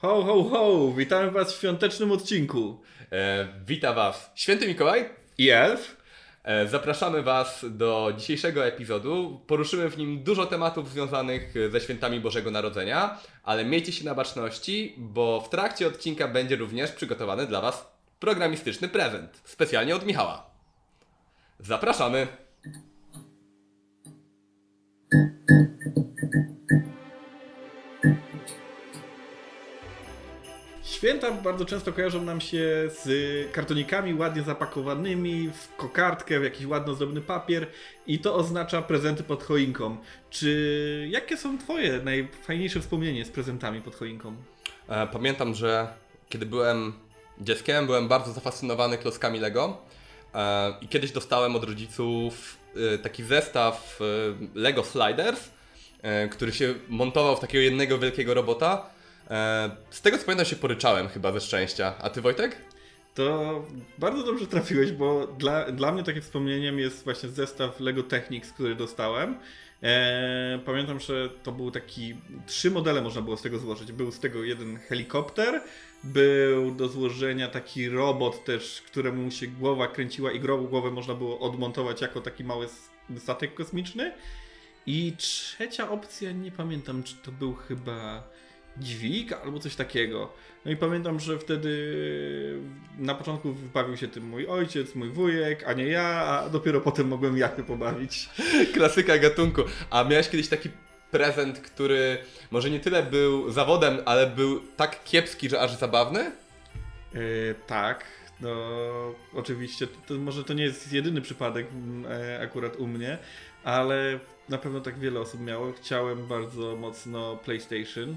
Ho, ho, ho! Witamy Was w świątecznym odcinku. E, wita Was Święty Mikołaj I elf? E, zapraszamy Was do dzisiejszego epizodu. Poruszymy w nim dużo tematów związanych ze świętami Bożego Narodzenia, ale miejcie się na baczności, bo w trakcie odcinka będzie również przygotowany dla Was programistyczny prezent, specjalnie od Michała. Zapraszamy! Święta bardzo często kojarzą nam się z kartonikami ładnie zapakowanymi w kokardkę, w jakiś ładno zrobiony papier i to oznacza prezenty pod choinką. Czy jakie są Twoje najfajniejsze wspomnienie z prezentami pod choinką? E, pamiętam, że kiedy byłem dzieckiem, byłem bardzo zafascynowany klockami Lego e, i kiedyś dostałem od rodziców e, taki zestaw Lego Sliders, który się montował w takiego jednego wielkiego robota z tego co pamiętam się poryczałem chyba ze szczęścia. A ty Wojtek? To bardzo dobrze trafiłeś, bo dla, dla mnie takim wspomnieniem jest właśnie zestaw Lego Technics, który dostałem. Eee, pamiętam, że to był taki. Trzy modele można było z tego złożyć. Był z tego jeden helikopter, był do złożenia taki robot też, któremu się głowa kręciła i głowę można było odmontować jako taki mały statek kosmiczny. I trzecia opcja, nie pamiętam, czy to był chyba dźwig albo coś takiego. No i pamiętam, że wtedy na początku bawił się tym mój ojciec, mój wujek, a nie ja, a dopiero potem mogłem ja się pobawić. Klasyka gatunku. A miałeś kiedyś taki prezent, który może nie tyle był zawodem, ale był tak kiepski, że aż zabawny? Yy, tak. No, oczywiście, to, to, może to nie jest jedyny przypadek e, akurat u mnie, ale na pewno tak wiele osób miało. Chciałem bardzo mocno PlayStation.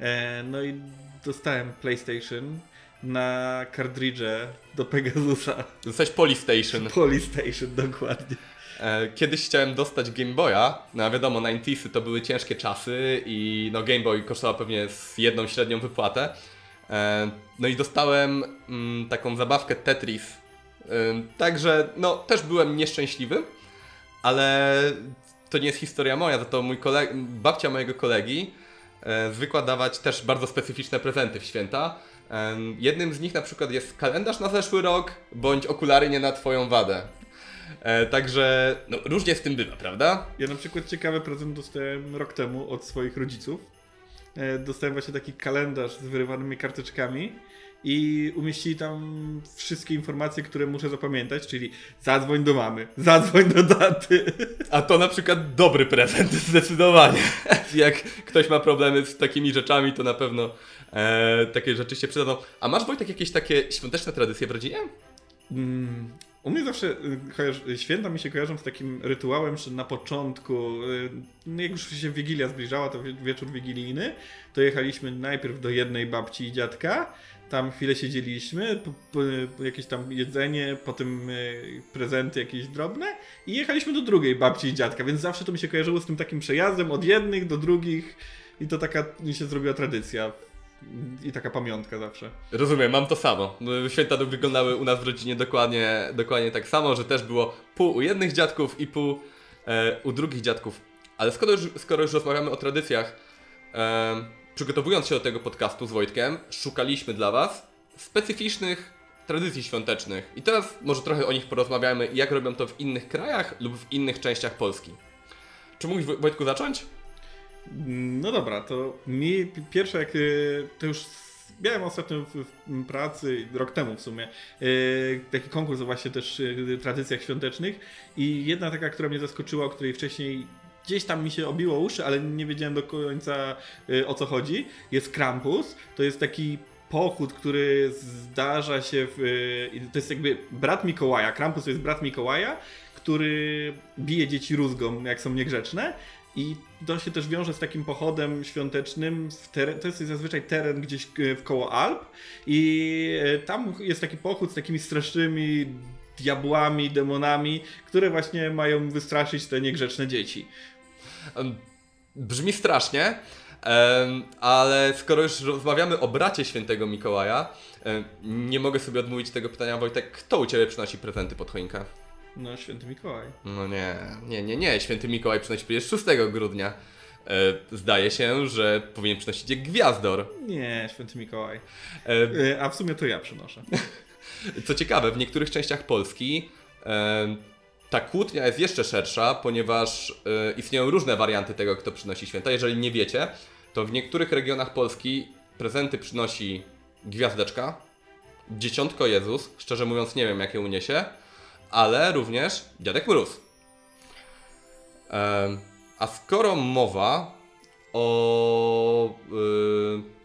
E, no i dostałem PlayStation na kartridże do Pegasusa. Dostałeś Polystation. Polystation, dokładnie. E, kiedyś chciałem dostać Game Boya, no wiadomo, 90 to były ciężkie czasy i no Game Boy kosztował pewnie z jedną średnią wypłatę. E, no i dostałem mm, taką zabawkę Tetris. Także no też byłem nieszczęśliwy, ale to nie jest historia moja, za to mój kolega, babcia mojego kolegi zwykła dawać też bardzo specyficzne prezenty w święta. E, jednym z nich na przykład jest kalendarz na zeszły rok, bądź okulary nie na Twoją wadę. E, także no, różnie z tym bywa, prawda? Ja na przykład ciekawy prezent dostałem rok temu od swoich rodziców. Dostałem właśnie taki kalendarz z wyrywanymi karteczkami i umieścili tam wszystkie informacje, które muszę zapamiętać, czyli zadzwoń do mamy, zadzwoń do daty. A to na przykład dobry prezent, zdecydowanie. Jak ktoś ma problemy z takimi rzeczami, to na pewno e, takie rzeczy się przydadzą. A masz Wojtek jakieś takie świąteczne tradycje w rodzinie? Mm, u mnie zawsze y, święta mi się kojarzą z takim rytuałem, że na początku, y, jak już się Wigilia zbliżała, to wieczór wigilijny, to jechaliśmy najpierw do jednej babci i dziadka, tam chwilę siedzieliśmy, po, po, jakieś tam jedzenie, potem y, prezenty jakieś drobne i jechaliśmy do drugiej babci i dziadka, więc zawsze to mi się kojarzyło z tym takim przejazdem od jednych do drugich i to taka mi się zrobiła tradycja i taka pamiątka zawsze. Rozumiem, mam to samo. Święta wyglądały u nas w rodzinie dokładnie, dokładnie tak samo, że też było pół u jednych dziadków i pół e, u drugich dziadków. Ale skoro już, skoro już rozmawiamy o tradycjach, e, przygotowując się do tego podcastu z Wojtkiem, szukaliśmy dla Was specyficznych tradycji świątecznych. I teraz może trochę o nich porozmawiamy, jak robią to w innych krajach lub w innych częściach Polski. Czy mógłbyś Wojtku zacząć? No dobra, to mi pierwsze jak y, to już miałem ostatnio w, pracy, rok temu w sumie, y, taki konkurs właśnie też y, tradycjach świątecznych i jedna taka, która mnie zaskoczyła, o której wcześniej gdzieś tam mi się obiło uszy, ale nie wiedziałem do końca o co chodzi, jest Krampus. To jest taki pochód, który zdarza się w... To jest jakby brat Mikołaja. Krampus to jest brat Mikołaja, który bije dzieci rózgą, jak są niegrzeczne i to się też wiąże z takim pochodem świątecznym. Teren, to jest zazwyczaj teren gdzieś w koło Alp. I tam jest taki pochód z takimi strasznymi diabłami, demonami, które właśnie mają wystraszyć te niegrzeczne dzieci. Brzmi strasznie, ale skoro już rozmawiamy o bracie świętego Mikołaja, nie mogę sobie odmówić tego pytania, Wojtek, kto u Ciebie przynosi prezenty pod choinkę? No, święty Mikołaj. No nie, nie, nie, nie. Święty Mikołaj przynosi przecież 6 grudnia. E, zdaje się, że powinien przynosić gwiazdor. Nie, święty Mikołaj. E, E, A w sumie to ja przynoszę. Co ciekawe, w niektórych częściach Polski e, ta kłótnia jest jeszcze szersza, ponieważ e, istnieją różne warianty tego, kto przynosi święta. Jeżeli nie wiecie, to w niektórych regionach Polski prezenty przynosi gwiazdeczka, dzieciątko Jezus, szczerze mówiąc nie wiem jakie uniesie, ale również Dziadek Mróz. A skoro mowa o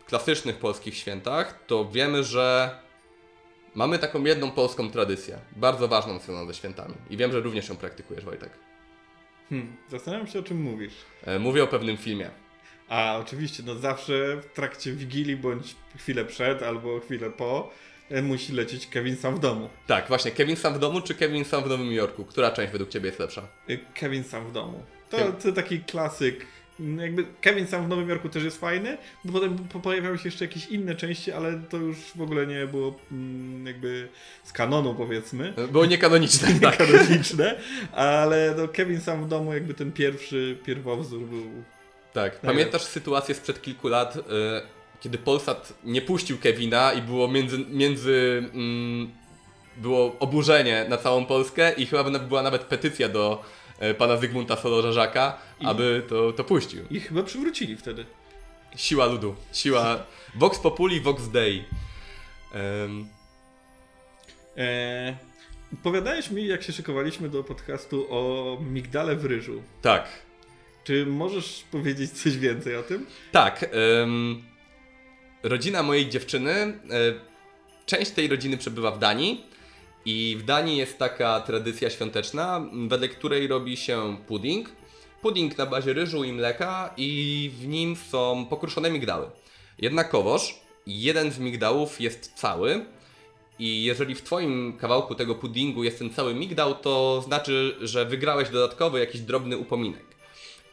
y, klasycznych polskich świętach, to wiemy, że mamy taką jedną polską tradycję, bardzo ważną związaną ze świętami. I wiem, że również ją praktykujesz, Wojtek. Hmm, zastanawiam się, o czym mówisz. E, mówię o pewnym filmie. A oczywiście, no zawsze w trakcie Wigilii bądź chwilę przed albo chwilę po e, musi lecieć Kevin sam w domu. Tak, właśnie, Kevin sam w domu czy Kevin sam w Nowym Jorku? Która część według Ciebie jest lepsza? E, Kevin sam w domu. To, to taki klasyk. Mm, Jakby Kevin sam w Nowym Jorku też jest fajny, bo potem po- pojawiały się jeszcze jakieś inne części, ale to już w ogóle nie było mm, jakby z kanonu powiedzmy. E, Było niekanoniczne, tak. kanoniczne, ale no Kevin sam w domu jakby ten pierwszy pierwowzór był Tak, pamiętasz sytuację sprzed kilku lat, y, kiedy Polsat nie puścił Kevina i było między, między mm, było oburzenie na całą Polskę i chyba by- była nawet petycja do pana Zygmunta Solorzaka, I- aby to, to puścił. i chyba przywrócili wtedy. Siła ludu, siła Vox Populi, Vox Dei. Em, E, Powiadałeś mi, jak się szykowaliśmy do podcastu o migdale w ryżu. tak, Czy możesz powiedzieć coś więcej o tym? tak. em, rodzina mojej dziewczyny, e, część tej rodziny przebywa w Danii i w Danii jest taka tradycja świąteczna, wedle której robi się pudding. Pudding na bazie ryżu i mleka i w nim są pokruszone migdały. Jednakowoż jeden z migdałów jest cały i jeżeli w twoim kawałku tego puddingu jest ten cały migdał, to znaczy, że wygrałeś dodatkowy jakiś drobny upominek.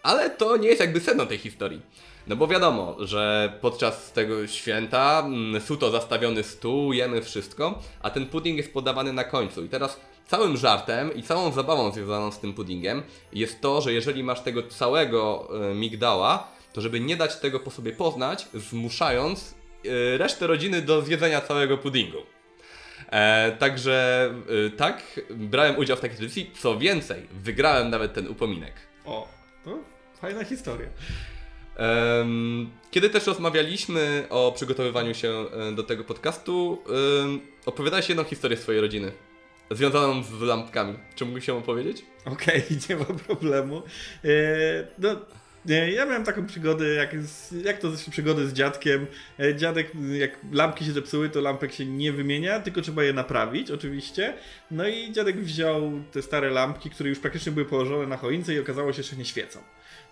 Ale to nie jest jakby sedno tej historii. No bo wiadomo, że podczas tego święta mm, suto zastawiony stół, jemy wszystko, a ten pudding jest podawany na końcu. I teraz całym żartem i całą zabawą związaną z tym puddingiem jest to, że jeżeli masz tego całego e, migdała, to żeby nie dać tego po sobie poznać, zmuszając e, resztę rodziny do zjedzenia całego puddingu. E, także e, tak, brałem udział w takiej tradycji. Co więcej, wygrałem nawet ten upominek. O, fajna historia. Kiedy też rozmawialiśmy o przygotowywaniu się e, do tego podcastu, opowiadałeś jedną historię swojej rodziny, związaną z lampkami. Czy mógłbyś się opowiedzieć? Okej, nie ma problemu. E, no, ja miałem taką przygodę, jak, z, jak to zresztą przygody z dziadkiem. E, dziadek, jak lampki się zepsuły, to lampek się nie wymienia, tylko trzeba je naprawić, oczywiście. No i dziadek wziął te stare lampki, które już praktycznie były położone na choince i okazało się, że nie świecą.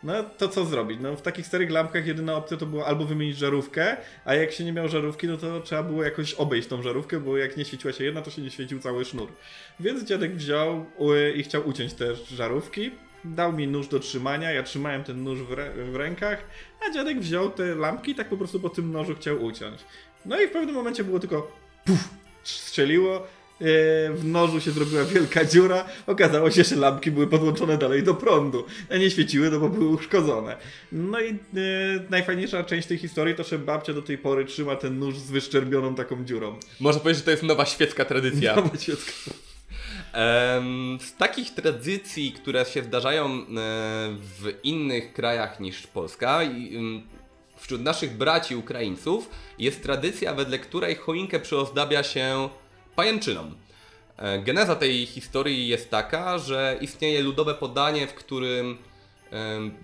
No to co zrobić? No w takich starych lampkach jedyna opcja to było albo wymienić żarówkę, a jak się nie miał żarówki, no to trzeba było jakoś obejść tą żarówkę, bo jak nie świeciła się jedna, to się nie świecił cały sznur. Więc dziadek wziął y, i chciał uciąć te żarówki. Dał mi nóż do trzymania, ja trzymałem ten nóż w, rę- w rękach, a dziadek wziął te lampki i tak po prostu po tym nożu chciał uciąć. No i w pewnym momencie było tylko puf, strzeliło, y, w nożu się zrobiła wielka dziura, okazało się, że lampki były podłączone dalej do prądu, a nie świeciły, no bo były uszkodzone. No i y, najfajniejsza część tej historii to, że babcia do tej pory trzyma ten nóż z wyszczerbioną taką dziurą. Można powiedzieć, że to jest nowa świecka tradycja. Nowa świecka. Z takich tradycji, które się zdarzają e, w innych krajach niż Polska, wśród naszych braci Ukraińców jest tradycja, wedle której choinkę przyozdabia się pajęczyną. E, Geneza tej historii jest taka, że istnieje ludowe podanie, w którym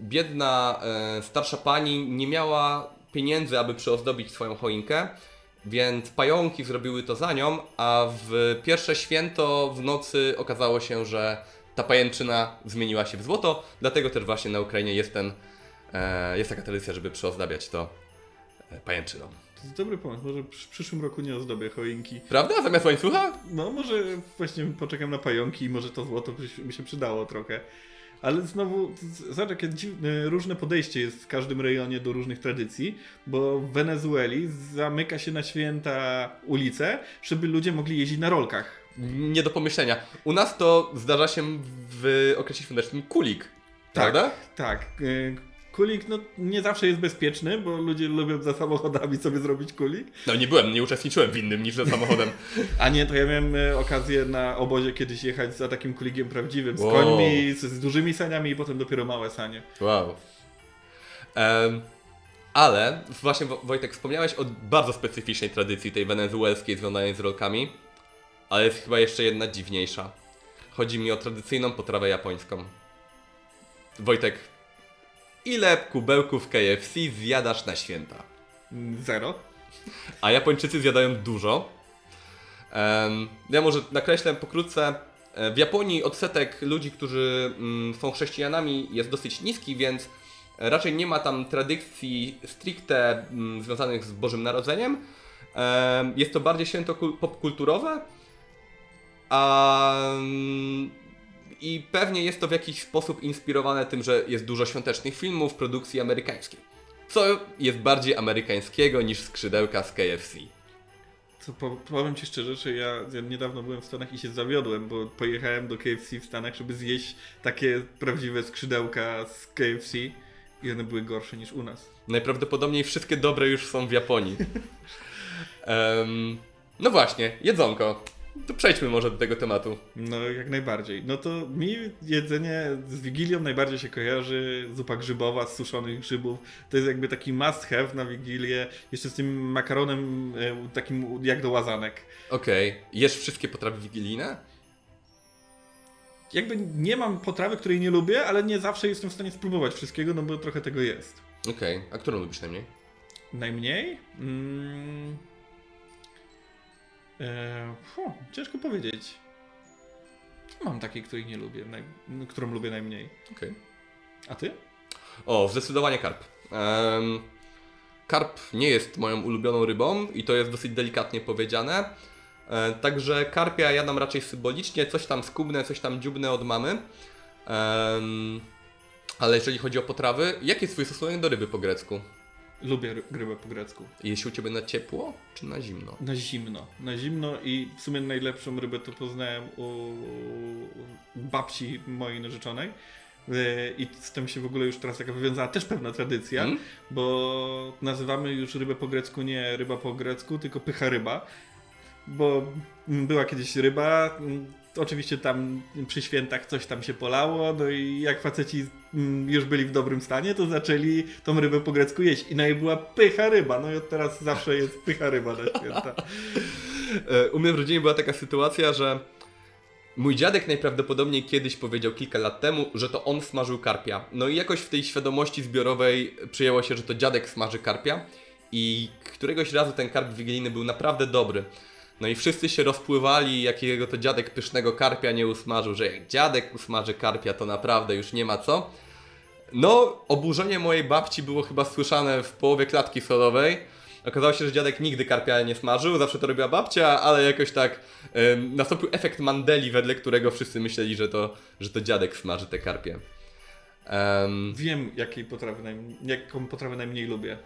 biedna e, starsza pani nie miała pieniędzy, aby przyozdobić swoją choinkę, więc pająki zrobiły to za nią, a w pierwsze święto w nocy okazało się, że ta pajęczyna zmieniła się w złoto, dlatego też właśnie na Ukrainie jest ten, e, jest taka tradycja, żeby przyozdabiać to e, pajęczyną. To jest dobry pomysł, może w przyszłym roku nie ozdobię choinki. Prawda? Zamiast łańcucha? No może właśnie poczekam na pająki i może to złoto by się- by się przydało trochę. Ale znowu, zobacz jakie dziwne, różne podejście jest w każdym rejonie do różnych tradycji, bo w Wenezueli zamyka się na święta ulice, żeby ludzie mogli jeździć na rolkach. Nie do pomyślenia. U nas to zdarza się w okresie świątecznym kulik. Prawda? Tak. Kulik no, nie zawsze jest bezpieczny, bo ludzie lubią za samochodami sobie zrobić kulik. No nie byłem, nie uczestniczyłem w innym niż za samochodem. A nie, to ja miałem e, okazję na obozie kiedyś jechać za takim kulikiem prawdziwym, z Wow. końmi, z, z dużymi saniami i potem dopiero małe sanie. Wow. Em, ale właśnie Wo- Wojtek wspomniałeś o bardzo specyficznej tradycji tej wenezuelskiej związanej z rolkami, ale jest chyba jeszcze jedna dziwniejsza. Chodzi mi o tradycyjną potrawę japońską. Wojtek, ile kubełków KFC zjadasz na święta? Zero. A Japończycy zjadają dużo. Ja może nakreślę pokrótce. E, W Japonii odsetek ludzi, którzy mm, są chrześcijanami jest dosyć niski, więc raczej nie ma tam tradycji stricte mm, związanych z Bożym Narodzeniem. Em, Jest to bardziej święto kul- popkulturowe. A, mm, I pewnie jest to w jakiś sposób inspirowane tym, że jest dużo świątecznych filmów, produkcji amerykańskiej. Co jest bardziej amerykańskiego niż skrzydełka z KFC. To po, powiem Ci szczerze, że ja, ja niedawno byłem w Stanach i się zawiodłem, bo pojechałem do KFC w Stanach, żeby zjeść takie prawdziwe skrzydełka z KFC i one były gorsze niż u nas. Najprawdopodobniej wszystkie dobre już są w Japonii. Em, no właśnie, jedzonko. To przejdźmy może do tego tematu. No, jak najbardziej. No to mi jedzenie z Wigilią najbardziej się kojarzy. Zupa grzybowa z suszonych grzybów. To jest jakby taki must have na Wigilię. Jeszcze z tym makaronem e, takim jak do łazanek. Okej, jesz wszystkie potrawy wigilijne? Jakby nie mam potrawy, której nie lubię, ale nie zawsze jestem w stanie spróbować wszystkiego, no bo trochę tego jest. Okej, a którą lubisz najmniej? Najmniej? Mm. E, fu, ciężko powiedzieć. Mam takiej, której nie lubię, naj, którą lubię najmniej. Okej. A ty? O, zdecydowanie karp. Em, karp nie jest moją ulubioną rybą i to jest dosyć delikatnie powiedziane. E, także karpia jadam raczej symbolicznie, coś tam skubnę, coś tam dziubnę od mamy. Em, ale jeżeli chodzi o potrawy, jaki jest twój stosunek do ryby po grecku? Lubię ry- rybę po grecku. Jeśli u Ciebie na ciepło czy na zimno? Na zimno. Na zimno i w sumie najlepszą rybę to poznałem u babci mojej narzeczonej. E, I z tym się w ogóle już teraz taka wywiązała też pewna tradycja, Mm? bo nazywamy już rybę po grecku nie ryba po grecku, tylko pycha ryba. Bo była kiedyś ryba, mm, oczywiście tam przy świętach coś tam się polało, no i jak faceci już byli w dobrym stanie, to zaczęli tą rybę po grecku jeść. I no i była pycha ryba, no i od teraz zawsze jest pycha ryba na święta. E, U mnie w rodzinie była taka sytuacja, że mój dziadek najprawdopodobniej kiedyś powiedział kilka lat temu, że to on smażył karpia. No i jakoś w tej świadomości zbiorowej przyjęło się, że to dziadek smaży karpia. I któregoś razu ten karp wigilijny był naprawdę dobry. No i wszyscy się rozpływali, jakiego to dziadek pysznego karpia nie usmażył, że jak dziadek usmaży karpia, to naprawdę już nie ma co. No, oburzenie mojej babci było chyba słyszane w połowie klatki schodowej. Okazało się, że dziadek nigdy karpia nie smażył, zawsze to robiła babcia, ale jakoś tak em, nastąpił efekt Mandeli, wedle którego wszyscy myśleli, że to, że to dziadek smaży te karpie. Em, Wiem, jakiej potrawy najm- jaką potrawę najmniej lubię.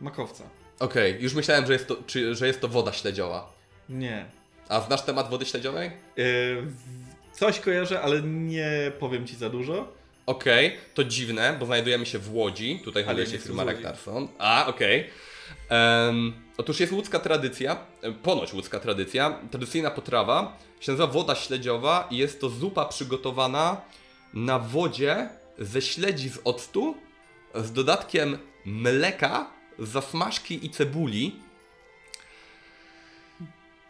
Makowca. Okej, już myślałem, że jest, to, czy, że jest to woda śledziowa. Nie. A znasz temat wody śledziowej? W- coś kojarzę, ale nie powiem ci za dużo. Okej, to dziwne, bo znajdujemy się w Łodzi. Tutaj nie się firma. Ragnarsson. A, okej. Em, otóż jest łódzka tradycja, e, ponoć łódzka tradycja, tradycyjna potrawa, się nazywa woda śledziowa i jest to zupa przygotowana na wodzie ze śledzi z octu z dodatkiem mleka, zasmażki i cebuli.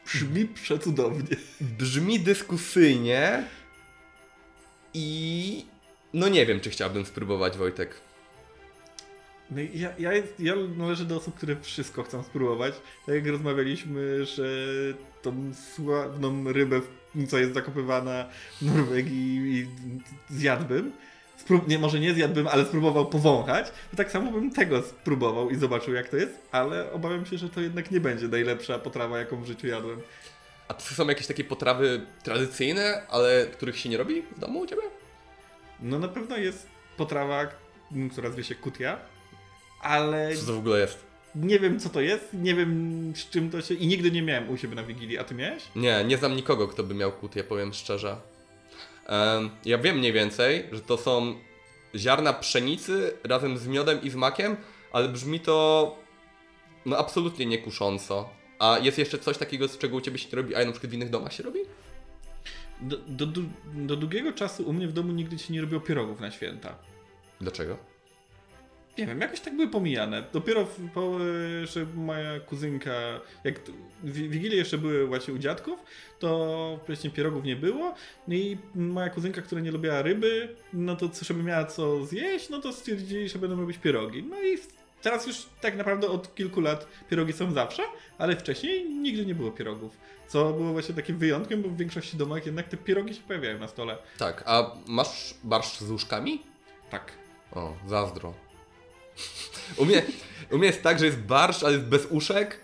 Brzmi przecudownie. Brzmi dyskusyjnie i no nie wiem, czy chciałbym spróbować, Wojtek. No ja, ja, jest, ja należę do osób, które wszystko chcą spróbować. Tak jak rozmawialiśmy, że tą sławną rybę, co jest zakopywana w Norwegii, zjadłbym. Sprób- nie, może nie zjadłbym, ale spróbował powąchać. To tak samo bym tego spróbował i zobaczył, jak to jest, ale obawiam się, że to jednak nie będzie najlepsza potrawa, jaką w życiu jadłem. A to są jakieś takie potrawy tradycyjne, ale których się nie robi w domu u Ciebie? No na pewno jest potrawa, która zwie się kutia, ale Co to w ogóle jest? nie wiem co to jest, nie wiem z czym to się... i nigdy nie miałem u siebie na Wigilii, a ty miałeś? Nie, nie znam nikogo, kto by miał kutię, powiem szczerze. Ja wiem mniej więcej, że to są ziarna pszenicy razem z miodem i z makiem, ale brzmi to no absolutnie niekusząco. A jest jeszcze coś takiego, z czego u Ciebie się nie robi, a na przykład w innych domach się robi? Do, do, do, do długiego czasu u mnie w domu nigdy się nie robiło pierogów na święta. Dlaczego? Nie wiem, jakoś tak były pomijane. Dopiero w- po, e, że moja kuzynka, jak Wigilie jeszcze były właśnie u dziadków, to wcześniej pierogów nie było. No i moja kuzynka, która nie lubiła ryby, no to żeby miała co zjeść, no to stwierdzili, że będą robić pierogi. No i teraz już tak naprawdę od kilku lat pierogi są zawsze, ale wcześniej nigdy nie było pierogów. Co było właśnie takim wyjątkiem, bo w większości domach jednak te pierogi się pojawiają na stole. Tak, a masz barszcz z łóżkami? Tak. O, zazdro. U mnie, u mnie jest tak, że jest barszcz, ale jest bez uszek,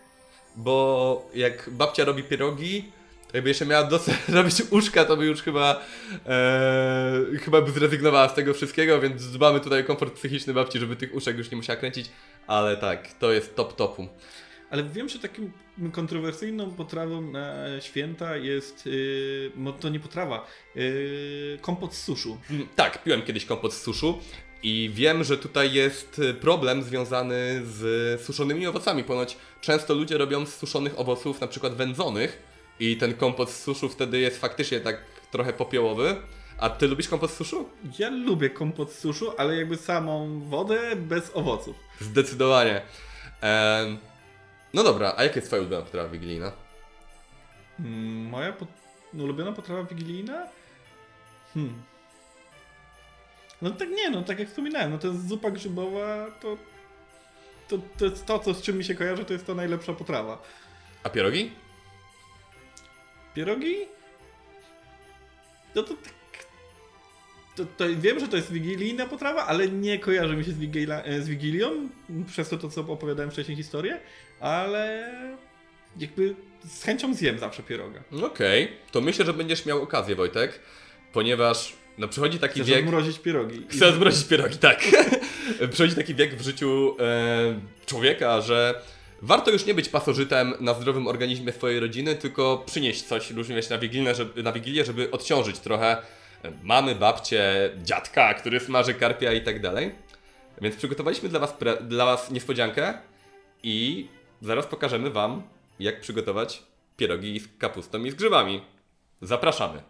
bo jak babcia robi pierogi, to jakby jeszcze miała dosyć robić uszka, to by już chyba e, chyba by zrezygnowała z tego wszystkiego, więc dbamy tutaj o komfort psychiczny babci, żeby tych uszek już nie musiała kręcić, ale tak, to jest top topu. Ale wiem, że takim kontrowersyjną potrawą na święta jest, yy, no to nie potrawa, yy, kompot z suszu. Mm, Tak, piłem kiedyś kompot z suszu i wiem, że tutaj jest y, problem związany z suszonymi owocami. Ponoć często ludzie robią z suszonych owoców, na przykład wędzonych i ten kompot z suszu wtedy jest faktycznie tak trochę popiołowy. A ty lubisz kompot z suszu? Ja lubię kompot z suszu, ale jakby samą wodę bez owoców. Zdecydowanie. Em, no dobra, a jaka jest twoja ulubiona potrawa wigilijna? Mm, Moja pot- ulubiona potrawa wigilijna? Hmm. No tak nie, no tak jak wspominałem, no to jest zupa grzybowa, to, to, to jest to, co, z czym mi się kojarzy, to jest to najlepsza potrawa. A pierogi? Pierogi? No to tak. To, to wiem, że to jest wigilijna potrawa, ale nie kojarzy mi się z, wigila, e, z Wigilią, przez to, to co opowiadałem wcześniej historię, ale jakby z chęcią zjem zawsze pieroga. Okej, to myślę, że będziesz miał okazję, Wojtek, ponieważ no przychodzi taki Chcę wiek... odmrozić pierogi. Chcę odmrozić pierogi, tak. Przychodzi taki wiek w życiu e, człowieka, że warto już nie być pasożytem na zdrowym organizmie swojej rodziny, tylko przynieść coś różnie na żeby, na Wigilię, żeby odciążyć trochę e, mamy, babcie, dziadka, który smaży karpia i tak dalej. Więc przygotowaliśmy dla was, dla was niespodziankę i zaraz pokażemy wam, jak przygotować pierogi z kapustą i z grzybami. Zapraszamy.